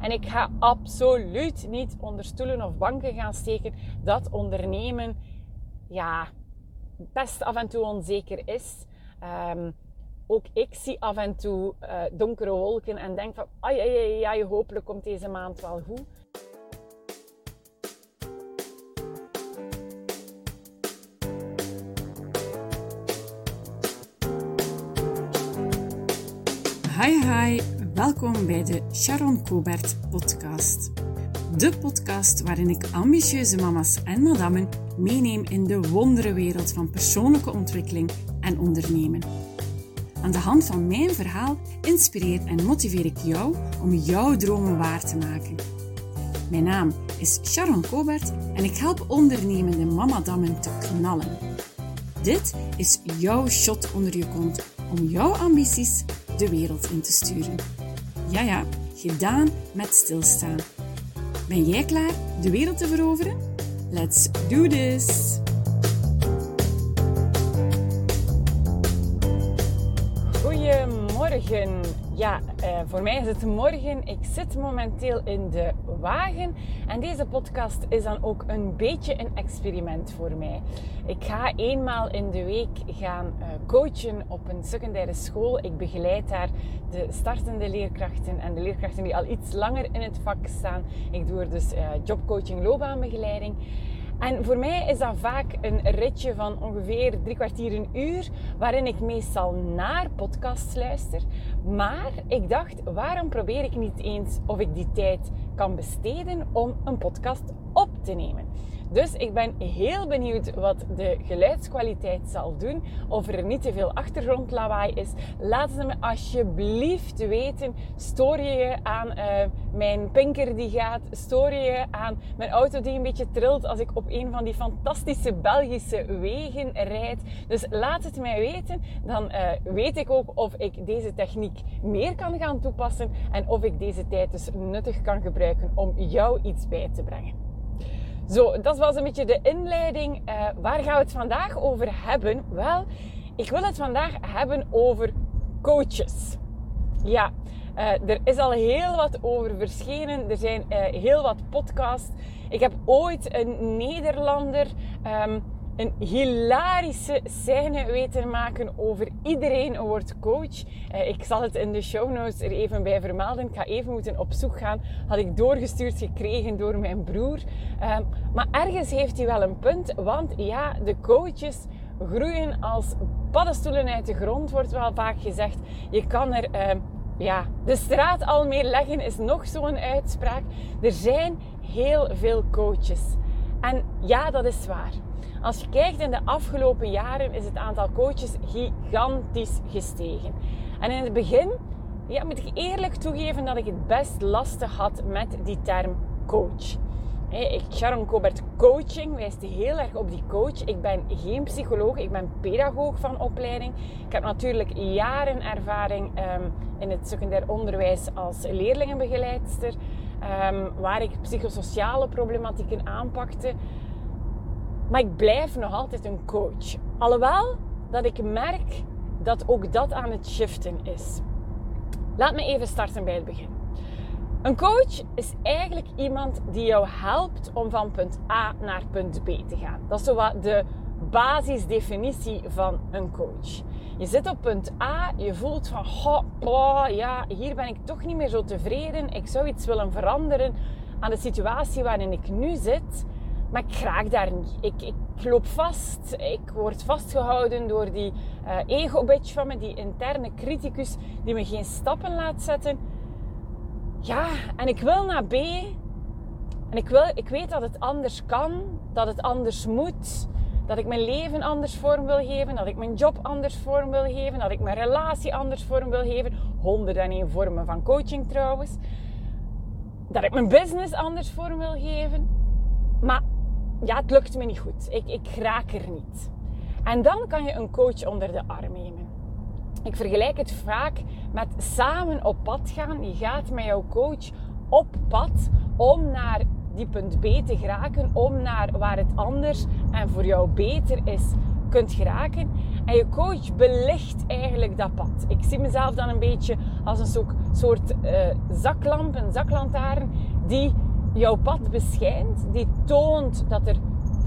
En ik ga absoluut niet onder stoelen of banken gaan steken dat ondernemen ja, best af en toe onzeker is. Um, ook ik zie af en toe uh, donkere wolken en denk van, ai, ai, ai, hopelijk komt deze maand wel goed. Hi, hi, welkom bij de Sharon Cobert podcast. De podcast waarin ik ambitieuze mama's en madammen meeneem in de wonderenwereld van persoonlijke ontwikkeling en ondernemen. Aan de hand van mijn verhaal inspireer en motiveer ik jou om jouw dromen waar te maken. Mijn naam is Sharon Cobert en ik help ondernemende mamadammen te knallen. Dit is jouw shot onder je kont om jouw ambities de wereld in te sturen. Ja, ja, gedaan met stilstaan. Ben jij klaar de wereld te veroveren? Let's do this! Goedemorgen. Ja, eh, voor mij is het morgen. Ik zit momenteel in de wagen. En deze podcast is dan ook een beetje een experiment voor mij. Ik ga eenmaal in de week gaan uh, coachen op een secundaire school. Ik begeleid daar de startende leerkrachten en de leerkrachten die al iets langer in het vak staan. Ik doe er dus uh, jobcoaching, loopbaanbegeleiding. En voor mij is dat vaak een ritje van ongeveer drie kwartier een uur, waarin ik meestal naar podcasts luister. Maar ik dacht, waarom probeer ik niet eens of ik die tijd kan besteden om een podcast op te nemen? Dus ik ben heel benieuwd wat de geluidskwaliteit zal doen. Of er niet te veel achtergrondlawaai is. Laat het me alsjeblieft weten. Stoor je je aan uh, mijn pinker die gaat? Stoor je aan mijn auto die een beetje trilt als ik op een van die fantastische Belgische wegen rijd? Dus laat het mij weten. Dan uh, weet ik ook of ik deze techniek meer kan gaan toepassen. En of ik deze tijd dus nuttig kan gebruiken om jou iets bij te brengen. Zo, dat was een beetje de inleiding. Uh, waar gaan we het vandaag over hebben? Wel, ik wil het vandaag hebben over coaches. Ja, uh, er is al heel wat over verschenen. Er zijn uh, heel wat podcasts. Ik heb ooit een Nederlander um, een hilarische scène weten maken over iedereen wordt coach. Eh, ik zal het in de show notes er even bij vermelden. Ik ga even moeten op zoek gaan. Had ik doorgestuurd gekregen door mijn broer. Ehm, maar ergens heeft hij wel een punt. Want ja, de coaches groeien als paddenstoelen uit de grond, wordt wel vaak gezegd. Je kan er... Ehm, ja, de straat al mee leggen is nog zo'n uitspraak. Er zijn heel veel coaches. En ja, dat is waar. Als je kijkt in de afgelopen jaren is het aantal coaches gigantisch gestegen. En in het begin ja, moet ik eerlijk toegeven dat ik het best lastig had met die term coach. Ik, Sharon Cobert Coaching wijst heel erg op die coach. Ik ben geen psycholoog, ik ben pedagoog van opleiding. Ik heb natuurlijk jaren ervaring um, in het secundair onderwijs als leerlingenbegeleidster, um, waar ik psychosociale problematieken aanpakte. Maar ik blijf nog altijd een coach. Alhoewel dat ik merk dat ook dat aan het shiften is. Laat me even starten bij het begin. Een coach is eigenlijk iemand die jou helpt om van punt A naar punt B te gaan. Dat is zo de basisdefinitie van een coach. Je zit op punt A, je voelt van, oh, ja, hier ben ik toch niet meer zo tevreden. Ik zou iets willen veranderen aan de situatie waarin ik nu zit. Maar ik raak daar niet. Ik, ik loop vast. Ik word vastgehouden door die uh, ego-bitch van me, die interne criticus die me geen stappen laat zetten. Ja, en ik wil naar B. En ik, wil, ik weet dat het anders kan, dat het anders moet. Dat ik mijn leven anders vorm wil geven, dat ik mijn job anders vorm wil geven, dat ik mijn relatie anders vorm wil geven. Honderden één vormen van coaching trouwens. Dat ik mijn business anders vorm wil geven. Maar ja, het lukt me niet goed. Ik, ik raak er niet. En dan kan je een coach onder de arm nemen. Ik vergelijk het vaak met samen op pad gaan. Je gaat met jouw coach op pad om naar die punt B te geraken, om naar waar het anders en voor jou beter is kunt geraken. En je coach belicht eigenlijk dat pad. Ik zie mezelf dan een beetje als een soort uh, zaklamp, een zaklantaarn, die jouw pad beschijnt, die toont dat er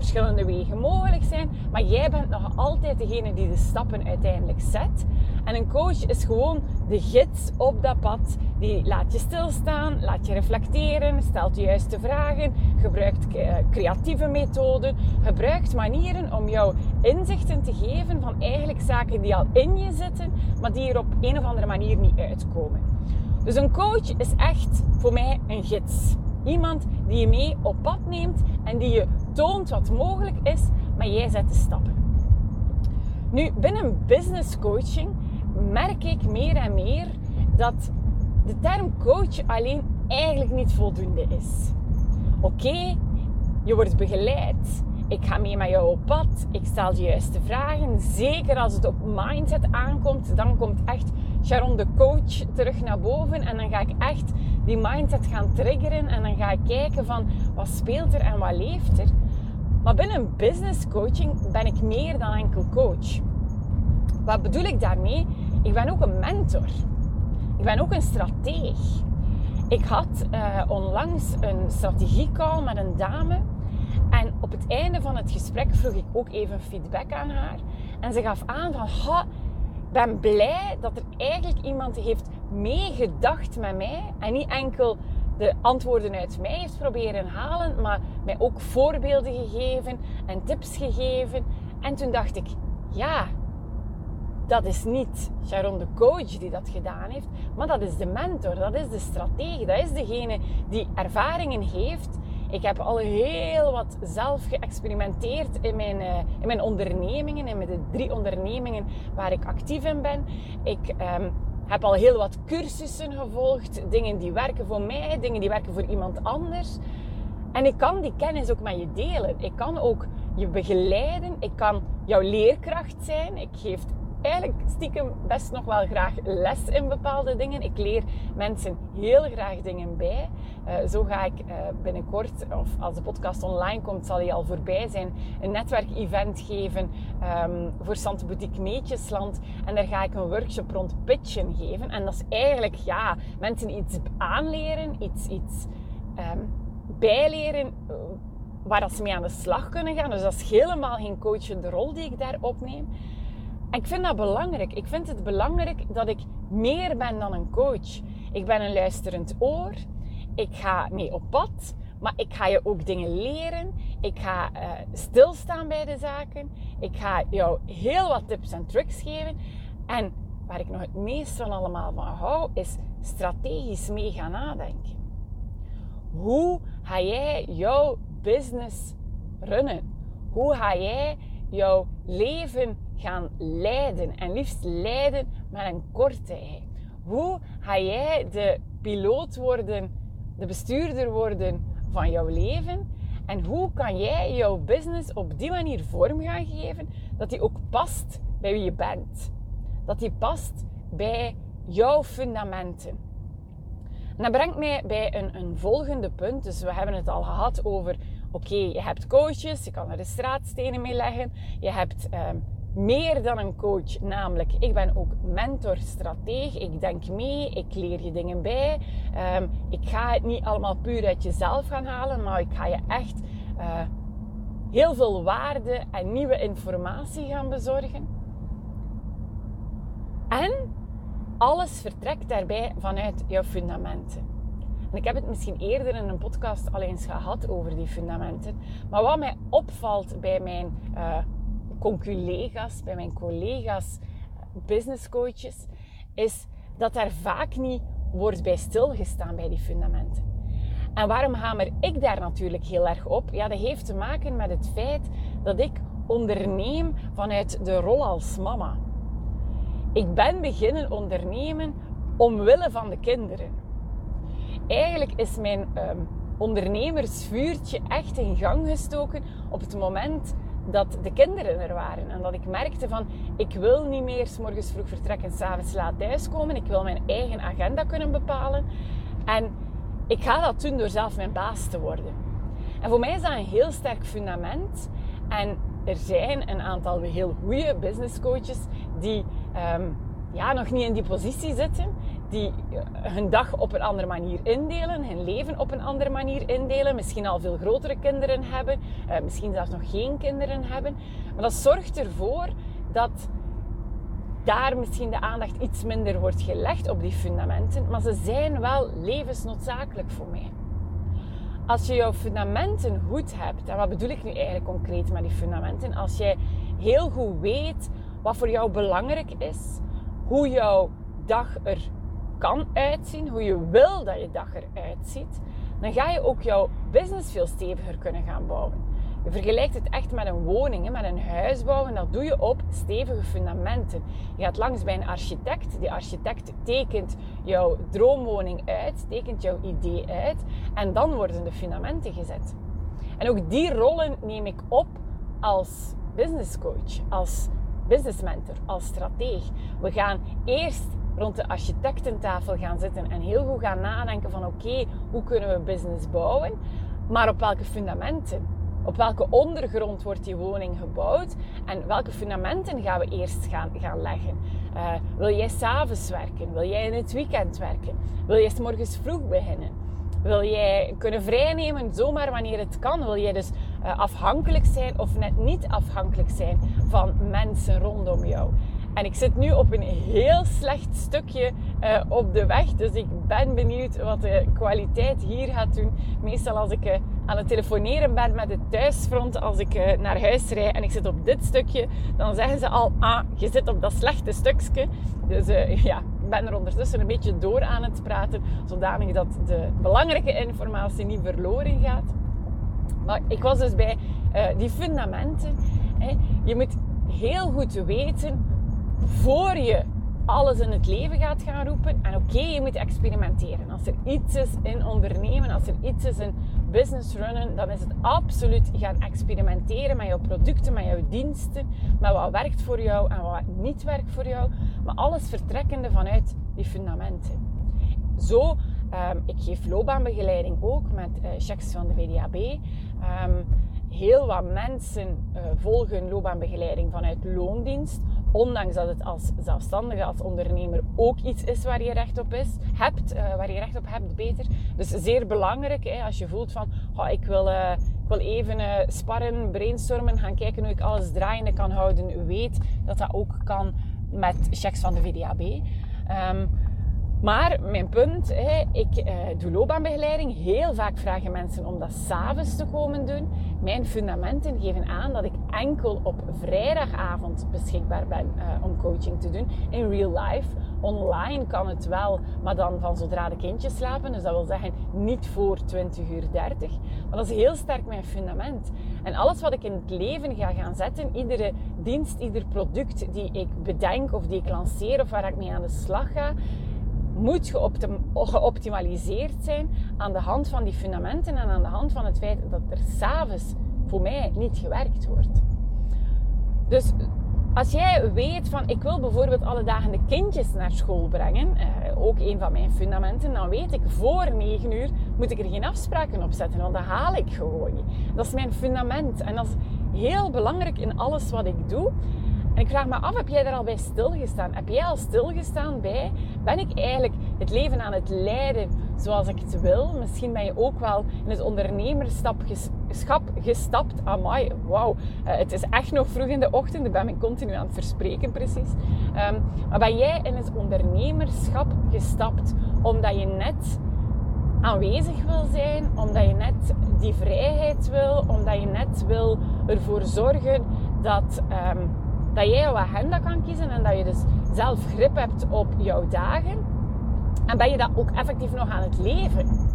verschillende wegen mogelijk zijn, maar jij bent nog altijd degene die de stappen uiteindelijk zet. En een coach is gewoon de gids op dat pad. Die laat je stilstaan, laat je reflecteren, stelt de juiste vragen, gebruikt eh, creatieve methoden, gebruikt manieren om jou inzichten te geven van eigenlijk zaken die al in je zitten, maar die er op een of andere manier niet uitkomen. Dus een coach is echt voor mij een gids. Iemand die je mee op pad neemt en die je toont wat mogelijk is, maar jij zet de stappen. Nu, binnen business coaching merk ik meer en meer dat de term coach alleen eigenlijk niet voldoende is. Oké, je wordt begeleid. Ik ga mee met jou op pad. Ik stel de juiste vragen. Zeker als het op mindset aankomt, dan komt echt Sharon de coach terug naar boven. En dan ga ik echt die mindset gaan triggeren. En dan ga ik kijken van wat speelt er en wat leeft er. Maar binnen business coaching ben ik meer dan enkel coach. Wat bedoel ik daarmee? Ik ben ook een mentor. Ik ben ook een strateeg. Ik had uh, onlangs een strategiecall met een dame. En op het einde van het gesprek vroeg ik ook even feedback aan haar. En ze gaf aan van, ha, ben blij dat er eigenlijk iemand heeft meegedacht met mij. En niet enkel de antwoorden uit mij heeft proberen halen, maar mij ook voorbeelden gegeven en tips gegeven. En toen dacht ik, ja, dat is niet Sharon de coach die dat gedaan heeft, maar dat is de mentor, dat is de stratege, dat is degene die ervaringen heeft. Ik heb al heel wat zelf geëxperimenteerd in mijn, uh, in mijn ondernemingen, in de drie ondernemingen waar ik actief in ben. Ik um, heb al heel wat cursussen gevolgd, dingen die werken voor mij, dingen die werken voor iemand anders. En ik kan die kennis ook met je delen. Ik kan ook je begeleiden. Ik kan jouw leerkracht zijn. Ik geef eigenlijk stiekem best nog wel graag les in bepaalde dingen. Ik leer mensen heel graag dingen bij. Uh, zo ga ik uh, binnenkort, of als de podcast online komt, zal hij al voorbij zijn, een netwerkevent geven um, voor Sante Boutique Neetjesland. En daar ga ik een workshop rond pitchen geven. En dat is eigenlijk, ja, mensen iets aanleren, iets, iets um, bijleren uh, waar ze mee aan de slag kunnen gaan. Dus dat is helemaal geen coachende rol die ik daar opneem ik vind dat belangrijk. Ik vind het belangrijk dat ik meer ben dan een coach. Ik ben een luisterend oor. Ik ga mee op pad. Maar ik ga je ook dingen leren. Ik ga uh, stilstaan bij de zaken. Ik ga jou heel wat tips en tricks geven. En waar ik nog het meest van allemaal van hou, is strategisch mee gaan nadenken. Hoe ga jij jouw business runnen? Hoe ga jij jouw leven gaan leiden. En liefst leiden met een korte ei. Hoe ga jij de piloot worden, de bestuurder worden van jouw leven? En hoe kan jij jouw business op die manier vorm gaan geven dat die ook past bij wie je bent? Dat die past bij jouw fundamenten. En dat brengt mij bij een, een volgende punt. Dus we hebben het al gehad over oké, je hebt coaches, je kan er de straatstenen mee leggen. Je hebt ehm, meer dan een coach, namelijk ik ben ook mentor, strateeg. Ik denk mee, ik leer je dingen bij. Ehm, ik ga het niet allemaal puur uit jezelf gaan halen, maar ik ga je echt uh, heel veel waarde en nieuwe informatie gaan bezorgen. En alles vertrekt daarbij vanuit jouw fundamenten. Ik heb het misschien eerder in een podcast al eens gehad over die fundamenten. Maar wat mij opvalt bij mijn uh, conculega's, bij mijn collega's, business coaches, is dat daar vaak niet wordt bij stilgestaan bij die fundamenten. En waarom hamer ik daar natuurlijk heel erg op? Ja, dat heeft te maken met het feit dat ik onderneem vanuit de rol als mama. Ik ben beginnen ondernemen omwille van de kinderen eigenlijk is mijn um, ondernemersvuurtje echt in gang gestoken op het moment dat de kinderen er waren. En dat ik merkte van, ik wil niet meer s morgens vroeg vertrekken en s'avonds laat thuiskomen. Ik wil mijn eigen agenda kunnen bepalen. En ik ga dat doen door zelf mijn baas te worden. En voor mij is dat een heel sterk fundament. En er zijn een aantal heel goede business coaches die ehm, ja, nog niet in die positie zitten, die eh, hun dag op een andere manier indelen, hun leven op een andere manier indelen, misschien al veel grotere kinderen hebben, uh, misschien zelfs nog geen kinderen hebben. Maar dat zorgt ervoor dat daar misschien de aandacht iets minder wordt gelegd op die fundamenten, maar ze zijn wel levensnoodzakelijk voor mij. Als je jouw fundamenten goed hebt, en wat bedoel ik nu eigenlijk concreet met die fundamenten? Als jij heel goed weet wat voor jou belangrijk is, hoe jouw dag er kan uitzien, hoe je wil dat je dag eruit ziet, dan ga je ook jouw business veel steviger kunnen gaan bouwen. Je vergelijkt het echt met een woning, met een huis bouwen. Dat doe je op stevige fundamenten. Je gaat langs bij een architect. Die architect tekent jouw droomwoning uit, tekent jouw idee uit. En dan worden de fundamenten gezet. En ook die rollen neem ik op als business coach, als business mentor, als strateeg. We gaan eerst rond de architectentafel gaan zitten en heel goed gaan nadenken van oké, hoe kunnen we business bouwen? Maar op welke fundamenten? Op welke ondergrond wordt die woning gebouwd? En welke fundamenten gaan we eerst gaan, gaan leggen? Uh, wil jij s'avonds werken? Wil jij in het weekend werken? Wil jij s morgens vroeg beginnen? Wil jij kunnen vrijnemen zomaar wanneer het kan? Wil jij dus uh, afhankelijk zijn of net niet afhankelijk zijn van mensen rondom jou? En ik zit nu op een heel slecht stukje uh, op de weg. Dus ik ben benieuwd wat de kwaliteit hier gaat doen. Meestal als ik uh, aan het telefoneren ben met het thuisfront, als ik uh, naar huis rijd en ik zit op dit stukje, dan zeggen ze al, ah, je zit op dat slechte stukje. Dus ja, ik ben er ondertussen een beetje door aan het praten, zodanig dat de belangrijke informatie niet verloren gaat. Maar ik was dus bij die fundamenten. Hè. Je moet heel goed weten voor je alles in het leven gaat gaan roepen. En oké, je moet experimenteren. Als er iets is in ondernemen, als er iets is in business runnen, dan is het absoluut gaan experimenteren met jouw producten, met jouw diensten, met wat werkt voor jou en wat niet werkt voor jou. Maar alles vertrekkende vanuit die fundamenten. Zo, um, ik geef loopbaanbegeleiding ook met uh, checks van de VDAB. Ehm, heel wat mensen uh, volgen loopbaanbegeleiding vanuit loondienst Ondanks dat het als zelfstandige, als ondernemer ook iets is waar je recht op is, hebt, uh, waar je recht op hebt, beter. Dus zeer belangrijk hè, als je voelt van, oh, ik, wil, even uh, sparren, brainstormen, gaan kijken hoe ik alles draaiende kan houden. Weet dat dat ook kan met checks van de VDAB. Um, maar mijn punt, hè, ik doe loopbaanbegeleiding. Heel vaak vragen mensen om dat s'avonds te komen doen. Mijn fundamenten geven aan dat ik enkel op vrijdagavond beschikbaar ben uh, om coaching te doen. In real life. Online kan het wel, maar dan van zodra de kindjes slapen. Dus dat wil zeggen niet voor 20 uur 30. Maar dat is heel sterk mijn fundament. En alles wat ik in het leven ga gaan zetten, iedere dienst, ieder product die ik bedenk of die ik lanceer of waar ik mee aan de slag ga moet geoptimaliseerd zijn aan de hand van die fundamenten en aan de hand van het feit dat er s'avonds voor mij niet gewerkt wordt. Dus als jij weet van ik wil bijvoorbeeld alle dagen de kindjes naar school brengen, eh, ook een van mijn fundamenten, dan weet ik voor 9 uur moet ik er geen afspraken op zetten, want dat haal ik gewoon. Dat is mijn fundament en dat is heel belangrijk in alles wat ik doe. En ik vraag me af, heb jij daar al bij stilgestaan? Heb jij al stilgestaan bij, ben ik eigenlijk het leven aan het leiden zoals ik het wil? Misschien ben je ook wel in het ondernemerschap gestapt. Amai, wauw. Uh, het is echt nog vroeg in de ochtend. Ik ben me continu aan het verspreken precies. Um, maar ben jij in het ondernemerschap gestapt omdat je net aanwezig wil zijn, omdat je net die vrijheid wil, omdat je net wil ervoor zorgen dat... Um, dat jij jouw agenda kan kiezen en dat je dus zelf grip hebt op jouw dagen. En ben je dat ook effectief nog aan het leven?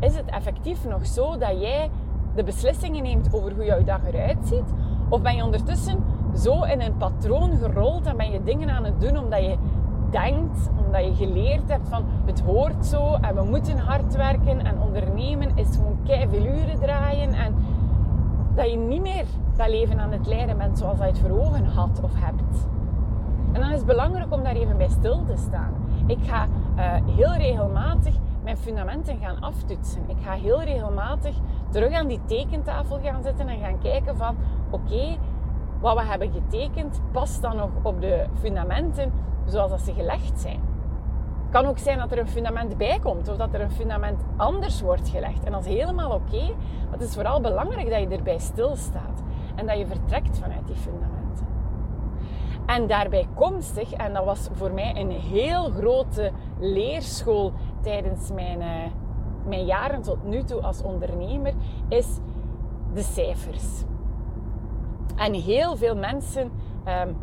Is het effectief nog zo dat jij de beslissingen neemt over hoe jouw dag eruit ziet? Of ben je ondertussen zo in een patroon gerold en ben je dingen aan het doen omdat je denkt, omdat je geleerd hebt van het hoort zo en we moeten hard werken en ondernemen is gewoon veel uren draaien en dat je niet meer dat leven aan het leiden bent zoals je het voor ogen had of hebt. En dan is het belangrijk om daar even bij stil te staan. Ik ga uh, heel regelmatig mijn fundamenten gaan aftoetsen. Ik ga heel regelmatig terug aan die tekentafel gaan zitten en gaan kijken van oké, wat we hebben getekend past dan nog op de fundamenten zoals dat ze gelegd zijn. Kan ook zijn dat er een fundament bij komt of dat er een fundament anders wordt gelegd. En dat is helemaal oké. maar het is vooral belangrijk dat je erbij stilstaat en dat je vertrekt vanuit die fundamenten. En daarbij komstig, en dat was voor mij een heel grote leerschool tijdens mijn, uh, mijn jaren tot nu toe als ondernemer, is de cijfers. En heel veel mensen um,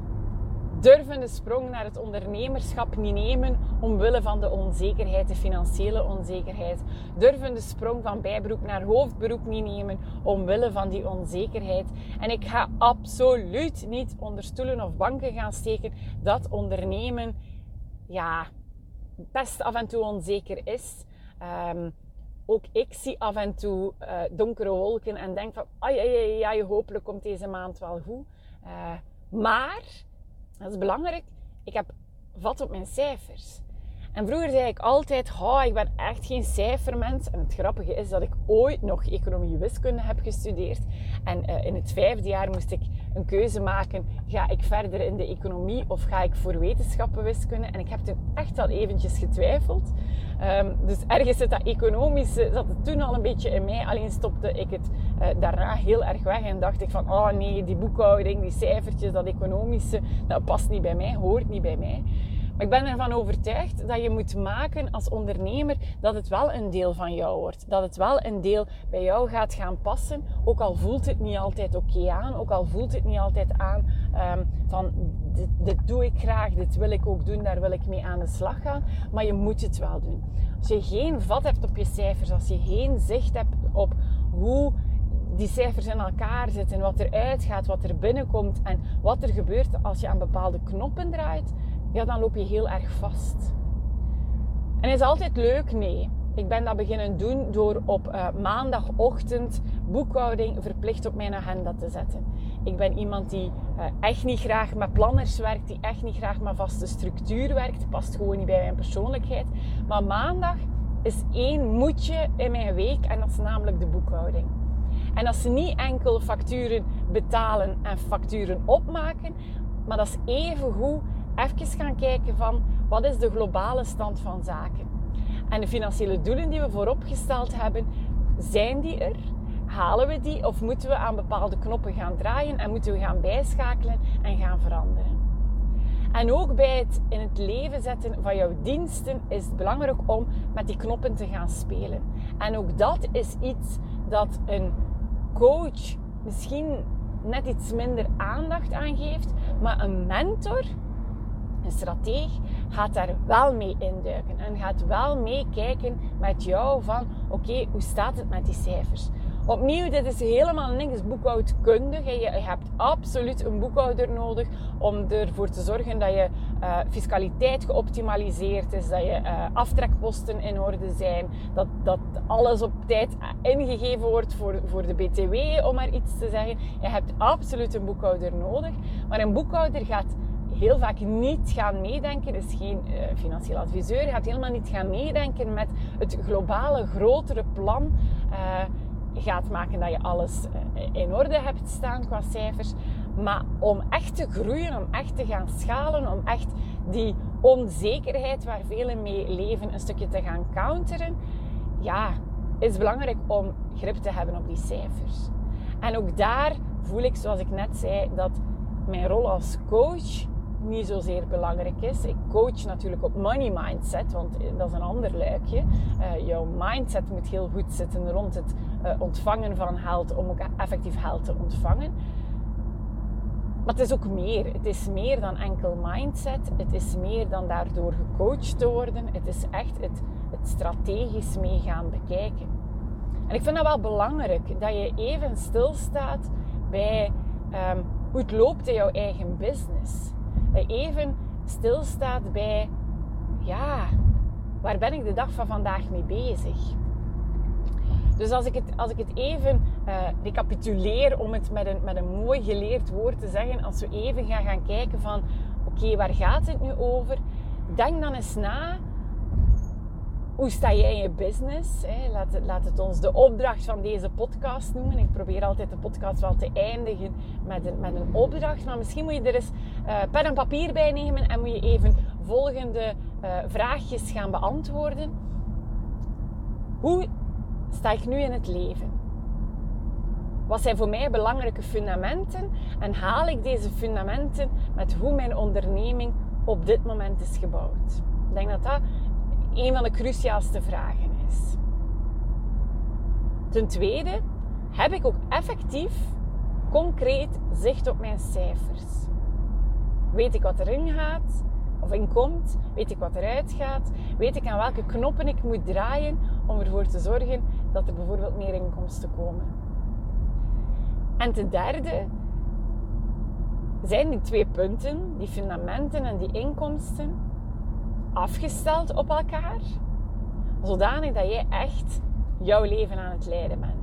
durven de sprong naar het ondernemerschap niet nemen omwille van de onzekerheid, de financiële onzekerheid. Durven de sprong van bijberoep naar hoofdberoep niet nemen omwille van die onzekerheid. En ik ga absoluut niet onder stoelen of banken gaan steken dat ondernemen, ja, best af en toe onzeker is. Um, ook ik zie af en toe uh, donkere wolken en denk van, ai, ai, ai, hopelijk komt deze maand wel goed. Uh, maar, dat is belangrijk, ik heb vat op mijn cijfers. En vroeger zei ik altijd, oh, ik ben echt geen cijfermens. En het grappige is dat ik ooit nog economie wiskunde heb gestudeerd. En uh, in het vijfde jaar moest ik een keuze maken. Ga ik verder in de economie of ga ik voor wetenschappen wiskunde? En ik heb toen echt al eventjes getwijfeld. Um, dus ergens zit dat economische, zat het toen al een beetje in mij. Alleen stopte ik het uh, daarna heel erg weg. En dacht ik van, oh nee, die boekhouding, die cijfertjes, dat economische, dat past niet bij mij, hoort niet bij mij. Maar ik ben ervan overtuigd dat je moet maken als ondernemer dat het wel een deel van jou wordt. Dat het wel een deel bij jou gaat gaan passen. Ook al voelt het niet altijd oké aan. Ook al voelt het niet altijd aan um, van dit, dit, doe ik graag, dit wil ik ook doen, daar wil ik mee aan de slag gaan. Maar je moet het wel doen. Als je geen vat hebt op je cijfers, als je geen zicht hebt op hoe die cijfers in elkaar zitten, wat er uitgaat, wat er binnenkomt en wat er gebeurt als je aan bepaalde knoppen draait, ja, dan loop je heel erg vast. En is altijd leuk? Nee. Ik ben dat beginnen doen door op uh, maandagochtend boekhouding verplicht op mijn agenda te zetten. Ik ben iemand die uh, echt niet graag met planners werkt, die echt niet graag met vaste structuur werkt. Past gewoon niet bij mijn persoonlijkheid. Maar maandag is één moedje in mijn week en dat is namelijk de boekhouding. En dat ze niet enkel facturen betalen en facturen opmaken, maar dat is even goed even gaan kijken van wat is de globale stand van zaken. En de financiële doelen die we vooropgesteld hebben, zijn die er? Halen we die of moeten we aan bepaalde knoppen gaan draaien en moeten we gaan bijschakelen en gaan veranderen? En ook bij het in het leven zetten van jouw diensten is het belangrijk om met die knoppen te gaan spelen. En ook dat is iets dat een coach misschien net iets minder aandacht aan geeft, maar een mentor een strateeg gaat daar wel mee induiken en gaat wel meekijken met jou van oké, hoe staat het met die cijfers? Opnieuw, dit is helemaal niks boekhoudkundig. Je hebt absoluut een boekhouder nodig om ervoor te zorgen dat je uh, fiscaliteit geoptimaliseerd is, dat je uh, aftrekposten in orde zijn, dat, dat alles op tijd ingegeven wordt voor, voor de BTW, om maar iets te zeggen. Je hebt absoluut een boekhouder nodig, maar een boekhouder gaat heel vaak niet gaan meedenken, is geen uh, financieel adviseur, gaat helemaal niet gaan meedenken met het globale, grotere plan. Uh, gaat maken dat je alles uh, in orde hebt staan qua cijfers. Maar om echt te groeien, om echt te gaan schalen, om echt die onzekerheid waar velen mee leven een stukje te gaan counteren, ja, is belangrijk om grip te hebben op die cijfers. En ook daar voel ik, zoals ik net zei, dat mijn rol als coach niet zozeer belangrijk is. Ik coach natuurlijk op money mindset, want dat is een ander luikje. Uh, jouw mindset moet heel goed zitten rond het uh, ontvangen van geld, om ook effectief geld te ontvangen. Maar het is ook meer. Het is meer dan enkel mindset. Het is meer dan daardoor gecoacht te worden. Het is echt het, het strategisch mee gaan bekijken. En ik vind dat wel belangrijk dat je even stilstaat bij um, hoe het loopt in jouw eigen business even stilstaat bij, ja, waar ben ik de dag van vandaag mee bezig? Dus als ik het, als ik het even uh, recapituleer, om het met een, met een mooi geleerd woord te zeggen, als we even gaan, gaan kijken van, oké, waar gaat het nu over? Denk dan eens na, hoe sta jij in je business? Laat, het, laat het ons de opdracht van deze podcast noemen. Ik probeer altijd de podcast wel te eindigen met een, met een opdracht. Maar misschien moet je er eens uh, pen en papier bij nemen en moet je even volgende uh, vraagjes gaan beantwoorden. Hoe sta ik nu in het leven? Wat zijn voor mij belangrijke fundamenten? En haal ik deze fundamenten met hoe mijn onderneming op dit moment is gebouwd? Ik denk dat dat een van de cruciaalste vragen is. Ten tweede, heb ik ook effectief, concreet zicht op mijn cijfers? Weet ik wat erin gaat of in komt? Weet ik wat eruit gaat? Weet ik aan welke knoppen ik moet draaien om ervoor te zorgen dat er bijvoorbeeld meer inkomsten komen? En ten derde, zijn die twee punten, die fundamenten en die inkomsten, afgesteld op elkaar, zodanig dat jij echt jouw leven aan het leiden bent.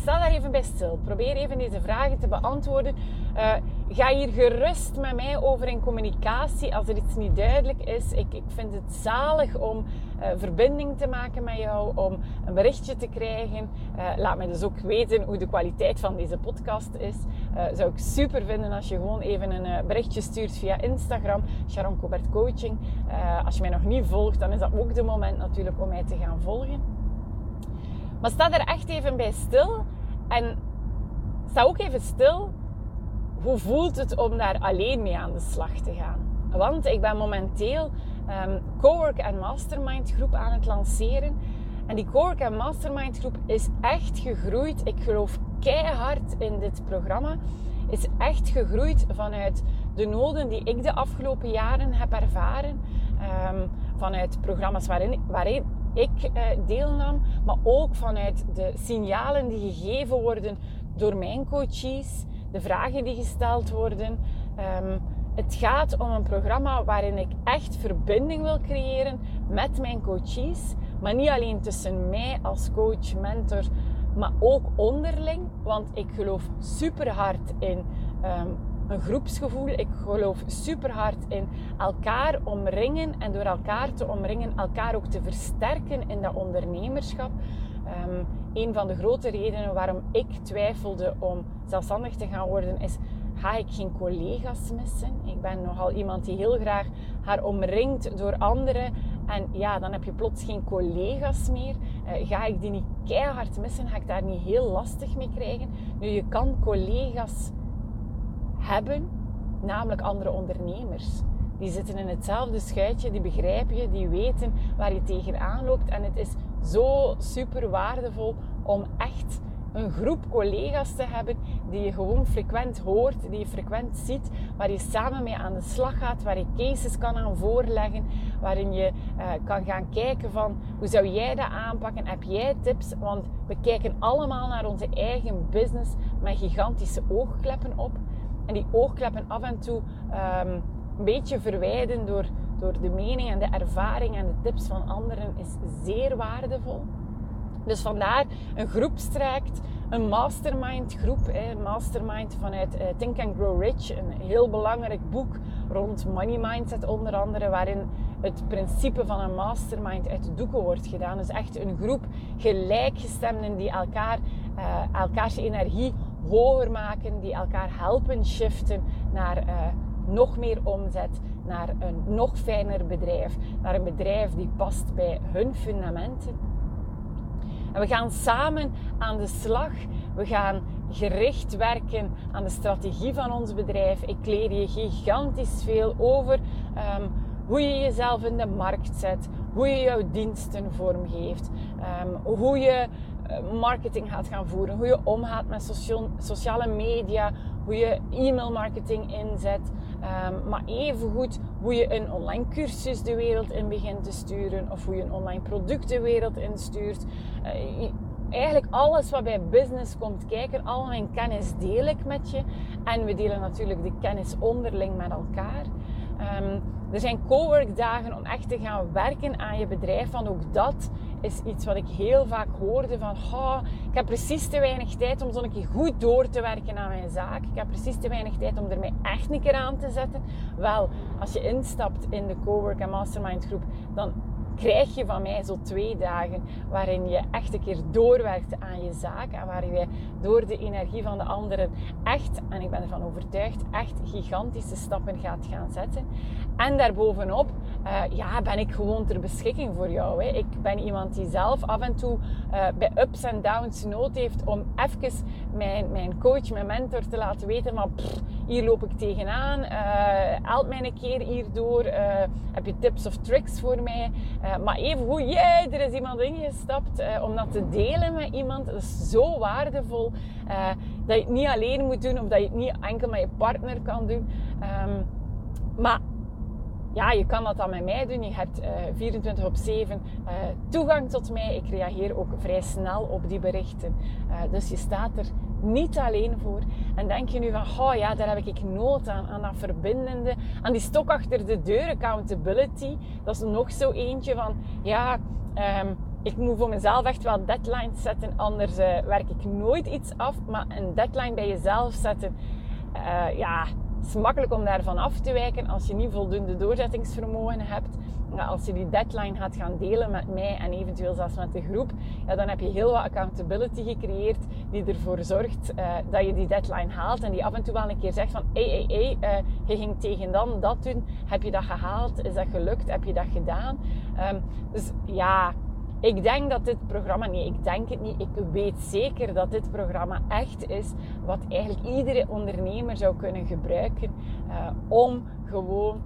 Sta daar even bij stil. Probeer even deze vragen te beantwoorden. Uh, ga hier gerust met mij over in communicatie als er iets niet duidelijk is. Ik, ik vind het zalig om uh, verbinding te maken met jou, om een berichtje te krijgen. Uh, laat mij dus ook weten hoe de kwaliteit van deze podcast is. zou ik super vinden als je gewoon even een berichtje stuurt via Instagram, Sharon Cobert Coaching. als je mij nog niet volgt, dan is dat ook de moment natuurlijk om mij te gaan volgen. Maar sta er echt even bij stil en sta ook even stil. Hoe voelt het om daar alleen mee aan de slag te gaan? Want ik ben momenteel um, Cowork en Mastermind groep aan het lanceren. En die Cowork en Mastermind groep is echt gegroeid. Ik geloof keihard in dit programma. Is echt gegroeid vanuit de noden die ik de afgelopen jaren heb ervaren. Um, vanuit programma's waarin, waarin ik eh, deelnam, maar ook vanuit de signalen die gegeven worden door mijn coaches, de vragen die gesteld worden. Ehm, het gaat om een programma waarin ik echt verbinding wil creëren met mijn coaches, maar niet alleen tussen mij als coach, mentor, maar ook onderling, want ik geloof super hard in ehm, een groepsgevoel. Ik geloof super hard in elkaar omringen en door elkaar te omringen, elkaar ook te versterken in dat ondernemerschap. Um, een van de grote redenen waarom ik twijfelde om zelfstandig te gaan worden is ga ik geen collega's missen. Ik ben nogal iemand die heel graag haar omringt door anderen. En ja, dan heb je plots geen collega's meer. Uh, ga ik die niet keihard missen? Ga ik daar niet heel lastig mee krijgen? Nu, je kan collega's hebben, namelijk andere ondernemers. Die zitten in hetzelfde schuitje, die begrijpen je, die weten waar je tegenaan loopt. En het is zo super waardevol om echt een groep collega's te hebben die je gewoon frequent hoort, die je frequent ziet, waar je samen mee aan de slag gaat, waar je cases kan aan voorleggen, waarin je uh, kan gaan kijken van hoe zou jij dat aanpakken, heb jij tips? Want we kijken allemaal naar onze eigen business met gigantische oogkleppen op. En die oogkleppen af en toe um, een beetje verwijden door, door de mening en de ervaring en de tips van anderen is zeer waardevol. Dus vandaar een groepstraject, een mastermind groep. Een mastermind vanuit uh, Think and Grow Rich. Een heel belangrijk boek rond money mindset onder andere. Waarin het principe van een mastermind uit de doeken wordt gedaan. Dus echt een groep gelijkgestemden die elkaar, uh, elkaars energie hoger maken, die elkaar helpen shiften naar uh, nog meer omzet, naar een nog fijner bedrijf, naar een bedrijf die past bij hun fundamenten. En we gaan samen aan de slag. We gaan gericht werken aan de strategie van ons bedrijf. Ik leer je gigantisch veel over um, hoe je jezelf in de markt zet, hoe je jouw diensten vormgeeft, um, hoe je eh, marketing gaat gaan voeren, hoe je omgaat met sociale media, hoe je e-mail marketing inzet, um, maar evengoed hoe je een online cursus de wereld in begint te sturen of hoe je een online product de wereld instuurt. Uh, eigenlijk alles wat bij business komt kijken, al mijn kennis deel ik met je. En we delen natuurlijk de kennis onderling met elkaar. Um, er zijn coworkdagen om echt te gaan werken aan je bedrijf. Want ook dat is iets wat ik heel vaak hoorde van... Oh, ik heb precies te weinig tijd om zo'n keer goed door te werken aan mijn zaak. Ik heb precies te weinig tijd om er mij echt een keer aan te zetten. Wel, als je instapt in de cowork en mastermind groep... dan krijg je van mij zo twee dagen waarin je echt een keer doorwerkt aan je zaak en waar je door de energie van de anderen echt, en ik ben ervan overtuigd, echt gigantische stappen gaat gaan zetten. En daarbovenop uh, ja, ben ik gewoon ter beschikking voor jou. Hè. Ik ben iemand die zelf af en toe uh, bij ups en downs nood heeft om even mijn, mijn coach, mijn mentor te laten weten van hier loop ik tegenaan. Uh, help mij een keer hierdoor. heb je tips of tricks voor mij? Maar even hoe jij, er is iemand ingestapt om dat te delen met iemand. Dat is zo waardevol dat je het niet alleen moet doen of dat je het niet enkel met je partner kan doen. Um, maar ja, je kan dat dan met mij doen. Je hebt uh, eh, 24 op 7 uh, eh, toegang tot mij. Ik reageer ook vrij snel op die berichten. Uh, dus je staat er niet alleen voor. En denk je nu van, oh ja, daar heb ik nood aan. Aan dat verbindende, aan die stok achter de deur, accountability. Dat is nog zo eentje van, ja, um, ik moet voor mezelf echt wel deadlines zetten. Anders werk ik nooit iets af. Maar een deadline bij jezelf zetten, ja het is makkelijk om daarvan af te wijken als je niet voldoende doorzettingsvermogen hebt. Als je die deadline gaat gaan delen met mij en eventueel zelfs met de groep, ja, dan heb je heel wat accountability gecreëerd die ervoor zorgt uh, dat je die deadline haalt en die af en toe wel een keer zegt van hé, hé, hé, je ging tegen dan dat doen. Heb je dat gehaald? Is dat gelukt? Heb je dat gedaan? Um, dus ja, ik denk dat dit programma, nee, ik denk het niet, ik weet zeker dat dit programma echt is wat eigenlijk iedere ondernemer zou kunnen gebruiken uh, om gewoon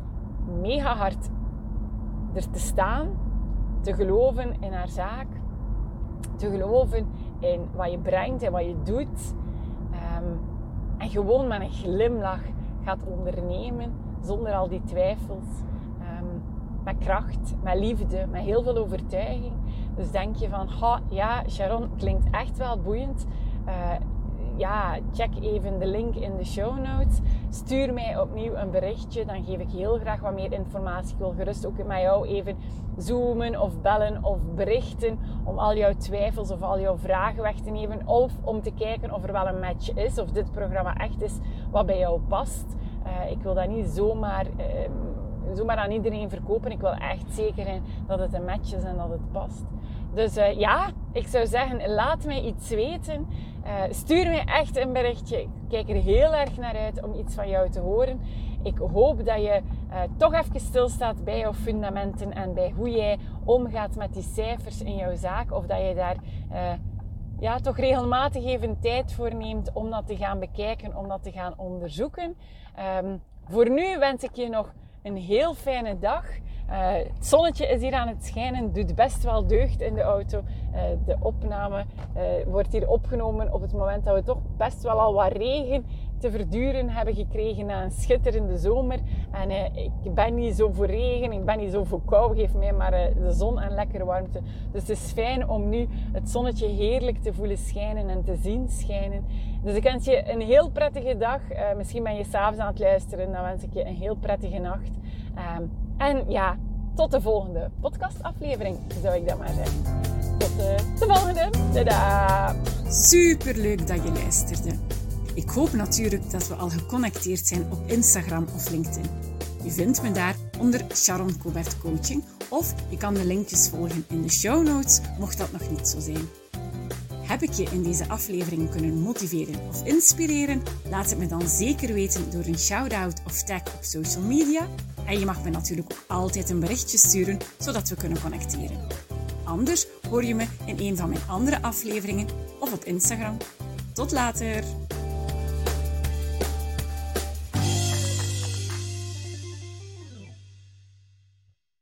mega hard er te staan, te geloven in haar zaak, te geloven in wat je brengt en wat je doet. Um, en gewoon met een glimlach gaat ondernemen zonder al die twijfels. Um, met kracht, met liefde, met heel veel overtuiging. Dus denk je van, ja, Sharon klinkt echt wel boeiend. Uh, ja, check even de link in de show notes. Stuur mij opnieuw een berichtje, dan geef ik heel graag wat meer informatie. Ik wil gerust ook met jou even zoomen of bellen of berichten om al jouw twijfels of al jouw vragen weg te nemen. Of om te kijken of er wel een match is, of dit programma echt is wat bij jou past. Uh, ik wil dat niet zomaar... Uh, zomaar aan iedereen verkopen. Ik wil echt zeker zijn dat het een match is en dat het past. Dus uh, ja, ik zou zeggen, laat mij iets weten. Uh, stuur mij echt een berichtje. Ik kijk er heel erg naar uit om iets van jou te horen. Ik hoop dat je uh, toch even stilstaat bij jouw fundamenten en bij hoe jij omgaat met die cijfers in jouw zaak. Of dat je daar ja, toch regelmatig even tijd voor neemt om dat te gaan bekijken, om dat te gaan onderzoeken. Um, voor nu wens ik je nog een heel fijne dag. Uh, het zonnetje is hier aan het schijnen, doet best wel deugd in de auto. Uh, de opname uh, wordt hier opgenomen op het moment dat we toch best wel al wat regen te verduren hebben gekregen na een schitterende zomer. En ik ben niet zo voor regen, ik ben niet zo voor kou, geef mij maar de zon en lekkere warmte. Dus het is fijn om nu het zonnetje heerlijk te voelen schijnen en te zien schijnen. Dus ik wens je een heel prettige dag. misschien ben je s'avonds aan het luisteren, dan wens ik je een heel prettige nacht. Um, en ja, tot de volgende podcastaflevering, zou ik dat maar zeggen. Tot de, de volgende. Tada! Super leuk dat je luisterde. Ik hoop natuurlijk dat we al geconnecteerd zijn op Instagram of LinkedIn. Je vindt me daar onder Sharon Cobert Coaching of je kan de linkjes volgen in de show notes, mocht dat nog niet zo zijn. Heb ik je in deze aflevering kunnen motiveren of inspireren? Laat het me dan zeker weten door een shout-out of tag op social media. En je mag me natuurlijk ook altijd een berichtje sturen, zodat we kunnen connecteren. Anders hoor je me in een van mijn andere afleveringen of op Instagram. Tot later!